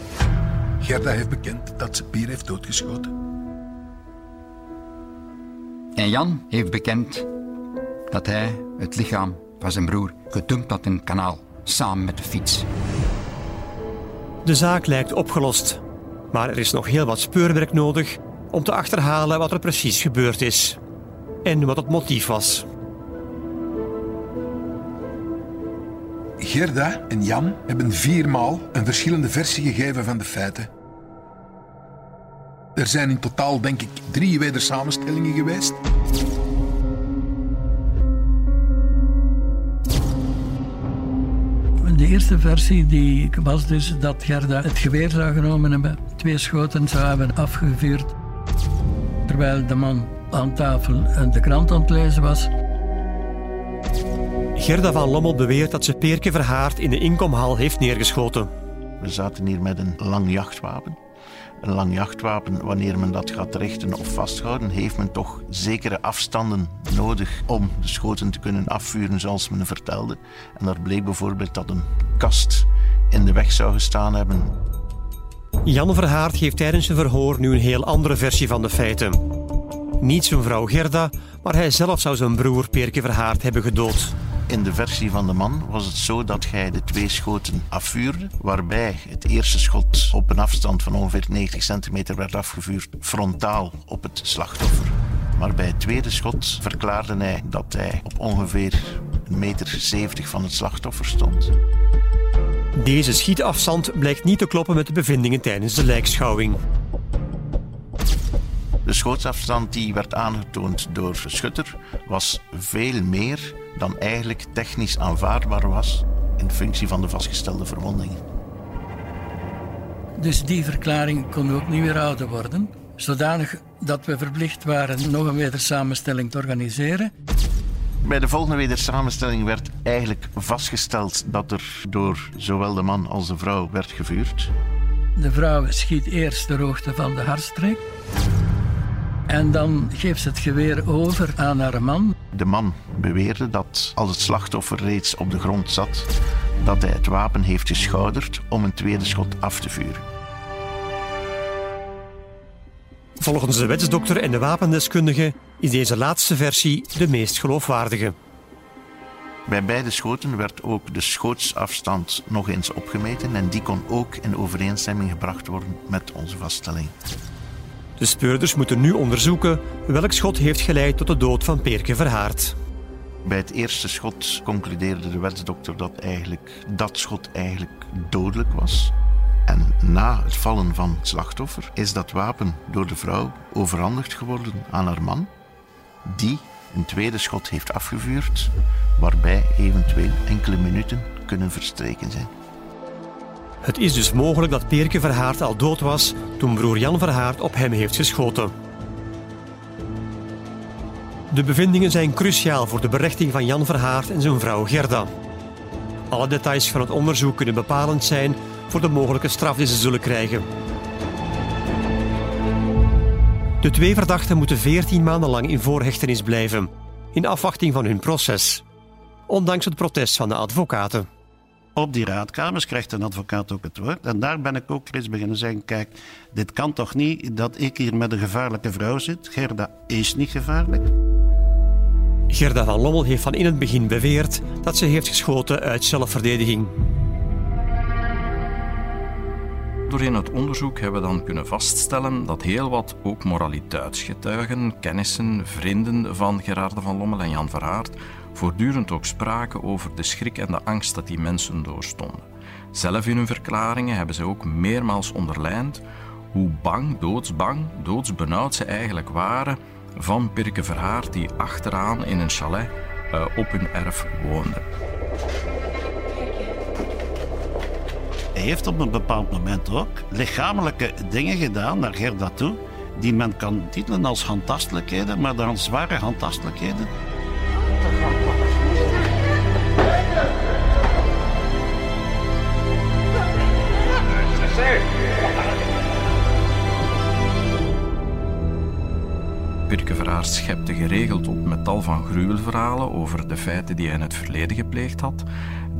Gerda heeft bekend dat ze Pier heeft doodgeschoten. En Jan heeft bekend dat hij het lichaam van zijn broer gedumpt had in het kanaal, samen met de fiets. De zaak lijkt opgelost, maar er is nog heel wat speurwerk nodig om te achterhalen wat er precies gebeurd is en wat het motief was. Gerda en Jan hebben viermaal een verschillende versie gegeven van de feiten. Er zijn in totaal, denk ik, drie wedersamenstellingen geweest. De eerste versie die was dus dat Gerda het geweer zou genomen hebben, twee schoten zou hebben afgevuurd, terwijl de man aan tafel de krant aan het lezen was. Gerda van Lommel beweert dat ze Peerke Verhaard in de inkomhal heeft neergeschoten. We zaten hier met een lang jachtwapen. Een lang jachtwapen, wanneer men dat gaat richten of vasthouden, heeft men toch zekere afstanden nodig om de schoten te kunnen afvuren, zoals men vertelde. En daar bleek bijvoorbeeld dat een kast in de weg zou gestaan hebben. Jan Verhaard geeft tijdens zijn verhoor nu een heel andere versie van de feiten. Niet zijn vrouw Gerda, maar hij zelf zou zijn broer Peerke Verhaard hebben gedood. In de versie van de man was het zo dat hij de twee schoten afvuurde, waarbij het eerste schot op een afstand van ongeveer 90 centimeter werd afgevuurd frontaal op het slachtoffer. Maar bij het tweede schot verklaarde hij dat hij op ongeveer een meter 70 van het slachtoffer stond. Deze schietafstand blijkt niet te kloppen met de bevindingen tijdens de lijkschouwing. De schootsafstand die werd aangetoond door schutter was veel meer dan eigenlijk technisch aanvaardbaar was in functie van de vastgestelde verwondingen. Dus die verklaring kon ook niet weerhouden worden, zodanig dat we verplicht waren nog een wedersamenstelling te organiseren. Bij de volgende wedersamenstelling werd eigenlijk vastgesteld dat er door zowel de man als de vrouw werd gevuurd. De vrouw schiet eerst de hoogte van de hartstreek. En dan geeft ze het geweer over aan haar man. De man beweerde dat als het slachtoffer reeds op de grond zat, dat hij het wapen heeft geschouderd om een tweede schot af te vuren. Volgens de wetsdokter en de wapendeskundige is deze laatste versie de meest geloofwaardige. Bij beide schoten werd ook de schootsafstand nog eens opgemeten en die kon ook in overeenstemming gebracht worden met onze vaststelling. De speurders moeten nu onderzoeken welk schot heeft geleid tot de dood van Peerke Verhaard. Bij het eerste schot concludeerde de wetsdokter dat eigenlijk dat schot eigenlijk dodelijk was. En na het vallen van het slachtoffer is dat wapen door de vrouw overhandigd geworden aan haar man, die een tweede schot heeft afgevuurd, waarbij eventueel enkele minuten kunnen verstreken zijn. Het is dus mogelijk dat Peerke Verhaard al dood was toen broer Jan Verhaard op hem heeft geschoten. De bevindingen zijn cruciaal voor de berechting van Jan Verhaard en zijn vrouw Gerda. Alle details van het onderzoek kunnen bepalend zijn voor de mogelijke straf die ze zullen krijgen. De twee verdachten moeten 14 maanden lang in voorhechtenis blijven, in afwachting van hun proces. Ondanks het protest van de advocaten. Op die raadkamers krijgt een advocaat ook het woord. En daar ben ik ook eens beginnen zeggen: kijk, dit kan toch niet dat ik hier met een gevaarlijke vrouw zit. Gerda is niet gevaarlijk. Gerda van Lommel heeft van in het begin beweerd dat ze heeft geschoten uit zelfverdediging. Doorheen het onderzoek hebben we dan kunnen vaststellen dat heel wat ook moraliteitsgetuigen, kennissen, vrienden van Gerarde van Lommel en Jan Verhaard voortdurend ook spraken over de schrik en de angst dat die mensen doorstonden. Zelf in hun verklaringen hebben ze ook meermaals onderlijnd hoe bang, doodsbang, doodsbenauwd ze eigenlijk waren van Pirke Verhaard die achteraan in een chalet uh, op hun erf woonde. Hij heeft op een bepaald moment ook lichamelijke dingen gedaan naar Gerda toe, die men kan titelen als handtastelijkheden, maar dan zware handtastelijkheden. Birke schepte geregeld op met tal van gruwelverhalen over de feiten die hij in het verleden gepleegd had.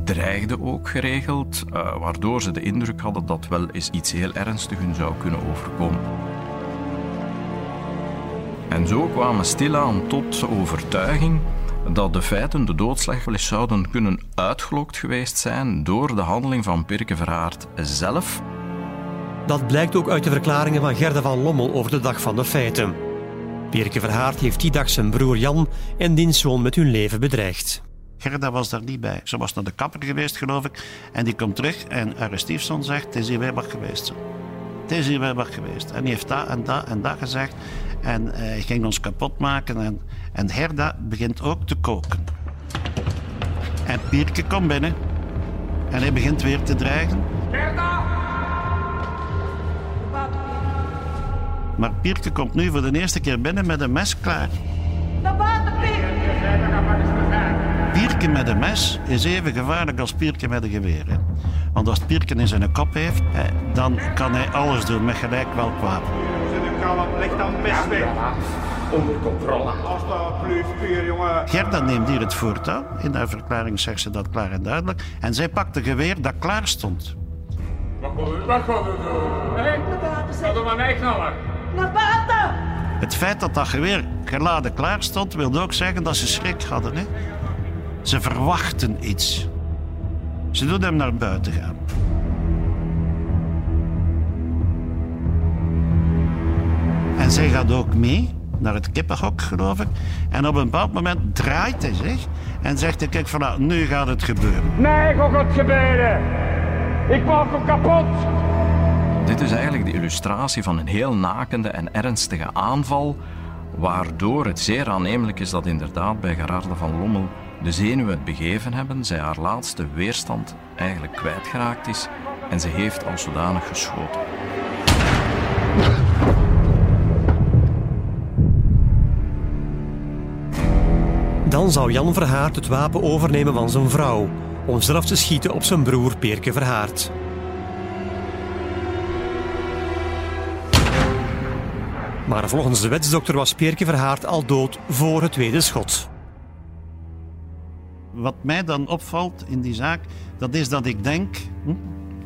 Dreigde ook geregeld, uh, waardoor ze de indruk hadden dat wel eens iets heel ernstigs hun zou kunnen overkomen. En zo kwamen stilaan tot overtuiging dat de feiten de doodslag wel eens zouden kunnen uitgelokt geweest zijn door de handeling van Pirke zelf. Dat blijkt ook uit de verklaringen van Gerda van Lommel over de dag van de feiten. Pirke Verhaard heeft die dag zijn broer Jan en diens zoon met hun leven bedreigd. Gerda was daar niet bij. Ze was naar de kapper geweest, geloof ik. En die komt terug en haar stiefzoon zegt: Het is hier Weber geweest. Het is hier Weber geweest. En die heeft dat en dat en dat gezegd. En uh, hij ging ons kapot maken. En, en Gerda begint ook te koken. En Pierke komt binnen. En hij begint weer te dreigen. Gerda! Maar Pierke komt nu voor de eerste keer binnen met een mes klaar. Naar buiten, Pierke met een mes is even gevaarlijk als Pierke met een geweer. Hè. Want als Pierke in zijn kop heeft, dan kan hij alles doen met gelijk welk wapen. Ligt dan mes weg. Onder controle. Alsjeblieft, Pier, jongen. Gerda neemt hier het voortouw. In haar verklaring zegt ze dat klaar en duidelijk. En zij pakt een geweer dat klaar stond. Wat gaan we, wat gaan we doen? Hé, hey? Ga maar mij knallen. Naar buiten! Het feit dat dat geweer geladen klaar stond, wilde ook zeggen dat ze schrik hadden. Hè? Ze verwachten iets. Ze doen hem naar buiten gaan. En zij gaat ook mee naar het kippenhok, geloof ik. En op een bepaald moment draait hij zich en zegt hij, kijk, voilà, nu gaat het gebeuren. Nee, gaat het gebeuren. Ik maak hem kapot. Dit is eigenlijk de illustratie van een heel nakende en ernstige aanval, waardoor het zeer aannemelijk is dat inderdaad bij Gerarde van Lommel de zenuwen het begeven hebben, zij haar laatste weerstand eigenlijk kwijtgeraakt is en ze heeft als zodanig geschoten. Dan zou Jan Verhaard het wapen overnemen van zijn vrouw, om zelf te schieten op zijn broer Peerke Verhaard. Maar volgens de wetsdokter was Peerke Verhaard al dood voor het tweede schot. Wat mij dan opvalt in die zaak, dat is dat ik denk, hm,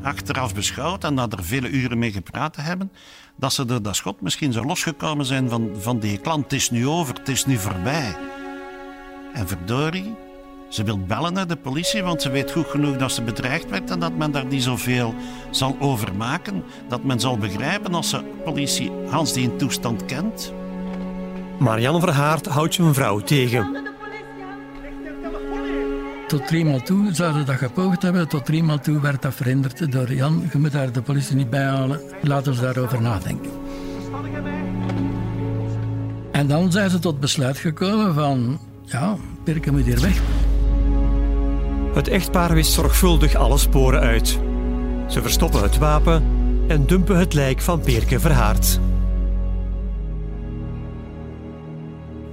achteraf beschouwd en na er vele uren mee gepraat hebben, dat ze door dat schot misschien zo losgekomen zijn van, van die klant. Het is nu over, het is nu voorbij. En verdorie, ze wil bellen naar de politie, want ze weet goed genoeg dat ze bedreigd werd en dat men daar niet zoveel zal over maken. Dat men zal begrijpen als de politie Hans die in toestand kent. Marianne Verhaard houdt zijn vrouw tegen. Tot driemaal toe zouden dat gepoogd hebben. Tot driemaal toe werd dat verhinderd door Jan. Je moet daar de politie niet bij halen. Laten we daarover nadenken. En dan zijn ze tot besluit gekomen van... Ja, Pirke moet hier weg. Het echtpaar wist zorgvuldig alle sporen uit. Ze verstoppen het wapen en dumpen het lijk van Peerke Verhaard.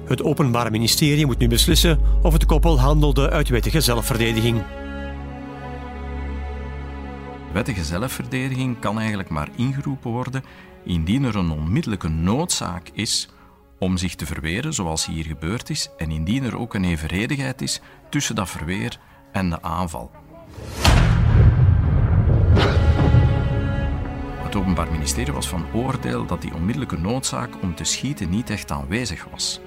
Het Openbaar Ministerie moet nu beslissen of het koppel handelde uit wettige zelfverdediging. Wettige zelfverdediging kan eigenlijk maar ingeroepen worden indien er een onmiddellijke noodzaak is om zich te verweren, zoals hier gebeurd is, en indien er ook een evenredigheid is tussen dat verweer en de aanval. Het Openbaar Ministerie was van oordeel dat die onmiddellijke noodzaak om te schieten niet echt aanwezig was.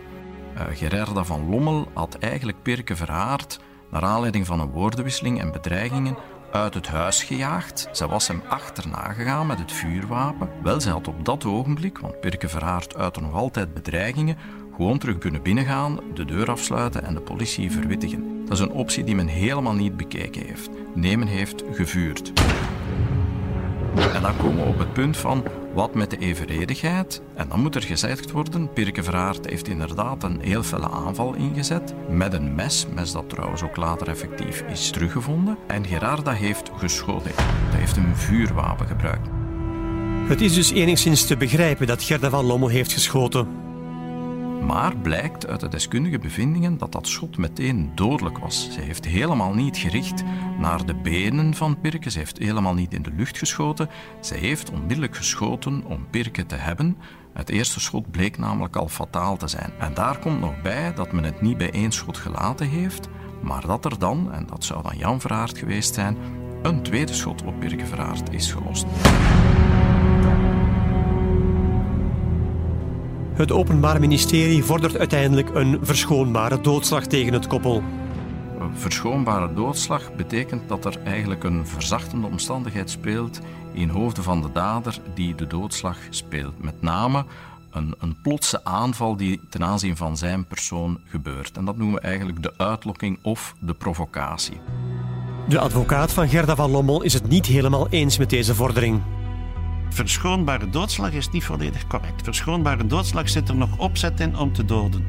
Uh, Gerarda van Lommel had eigenlijk Pirke Verhaard, naar aanleiding van een woordenwisseling en bedreigingen, uit het huis gejaagd. Zij was hem achterna gegaan met het vuurwapen. Wel, zij had op dat ogenblik, want Pirke Verhaard uitte nog altijd bedreigingen, gewoon terug kunnen binnengaan, de deur afsluiten en de politie verwittigen. Dat is een optie die men helemaal niet bekeken heeft. Nemen heeft gevuurd. En dan komen we op het punt van wat met de evenredigheid. En dan moet er gezegd worden, Pirke heeft inderdaad een heel felle aanval ingezet. Met een mes, mes dat trouwens ook later effectief is teruggevonden. En Gerarda heeft geschoten. Hij heeft een vuurwapen gebruikt. Het is dus enigszins te begrijpen dat Gerda van Lommel heeft geschoten. Maar blijkt uit de deskundige bevindingen dat dat schot meteen dodelijk was. Ze heeft helemaal niet gericht naar de benen van Pirke, ze heeft helemaal niet in de lucht geschoten. Ze heeft onmiddellijk geschoten om Pirke te hebben. Het eerste schot bleek namelijk al fataal te zijn. En daar komt nog bij dat men het niet bij één schot gelaten heeft, maar dat er dan, en dat zou dan Jan Verhaard geweest zijn, een tweede schot op Pirke Verhaard is gelost. Het Openbaar Ministerie vordert uiteindelijk een verschoonbare doodslag tegen het koppel. Verschoonbare doodslag betekent dat er eigenlijk een verzachtende omstandigheid speelt in hoofden van de dader die de doodslag speelt. Met name een, een plotse aanval die ten aanzien van zijn persoon gebeurt. En dat noemen we eigenlijk de uitlokking of de provocatie. De advocaat van Gerda van Lommel is het niet helemaal eens met deze vordering. Verschoonbare doodslag is niet volledig correct. Verschoonbare doodslag zit er nog opzet in om te doden.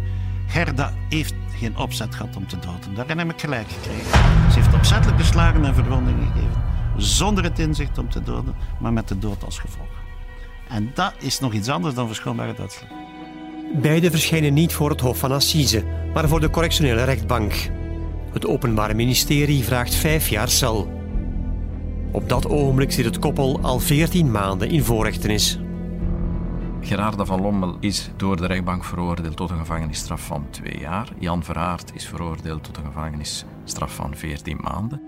Gerda heeft geen opzet gehad om te doden. Daarin heb ik gelijk gekregen. Ze heeft opzettelijk geslagen en verwondingen gegeven. Zonder het inzicht om te doden, maar met de dood als gevolg. En dat is nog iets anders dan verschoonbare doodslag. Beide verschijnen niet voor het Hof van Assise, maar voor de correctionele rechtbank. Het Openbare Ministerie vraagt vijf jaar cel. Op dat ogenblik zit het koppel al 14 maanden in voorrechtenis. Gerarda van Lommel is door de rechtbank veroordeeld tot een gevangenisstraf van twee jaar. Jan Verhaard is veroordeeld tot een gevangenisstraf van 14 maanden.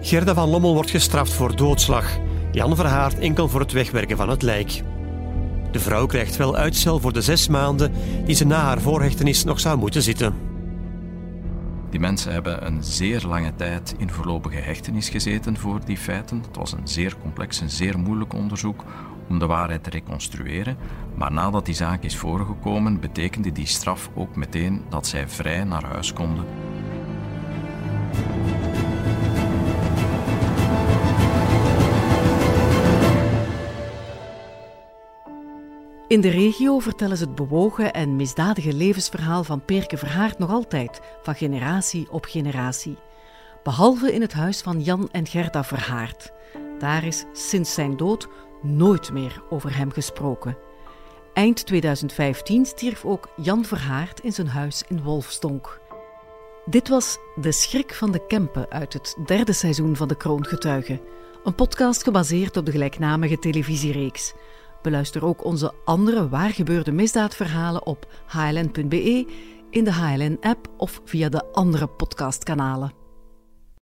Gerda van Lommel wordt gestraft voor doodslag. Jan Verhaard enkel voor het wegwerken van het lijk. De vrouw krijgt wel uitstel voor de zes maanden die ze na haar voorhechtenis nog zou moeten zitten. Die mensen hebben een zeer lange tijd in voorlopige hechtenis gezeten voor die feiten. Het was een zeer complex en zeer moeilijk onderzoek om de waarheid te reconstrueren. Maar nadat die zaak is voorgekomen, betekende die straf ook meteen dat zij vrij naar huis konden. In de regio vertellen ze het bewogen en misdadige levensverhaal van Perke Verhaard nog altijd, van generatie op generatie. Behalve in het huis van Jan en Gerda Verhaard. Daar is sinds zijn dood nooit meer over hem gesproken. Eind 2015 stierf ook Jan Verhaard in zijn huis in Wolfstonk. Dit was De Schrik van de Kempen uit het derde seizoen van De Kroongetuigen. Een podcast gebaseerd op de gelijknamige televisiereeks. Beluister ook onze andere waargebeurde misdaadverhalen op hln.be, in de HLN-app of via de andere podcastkanalen.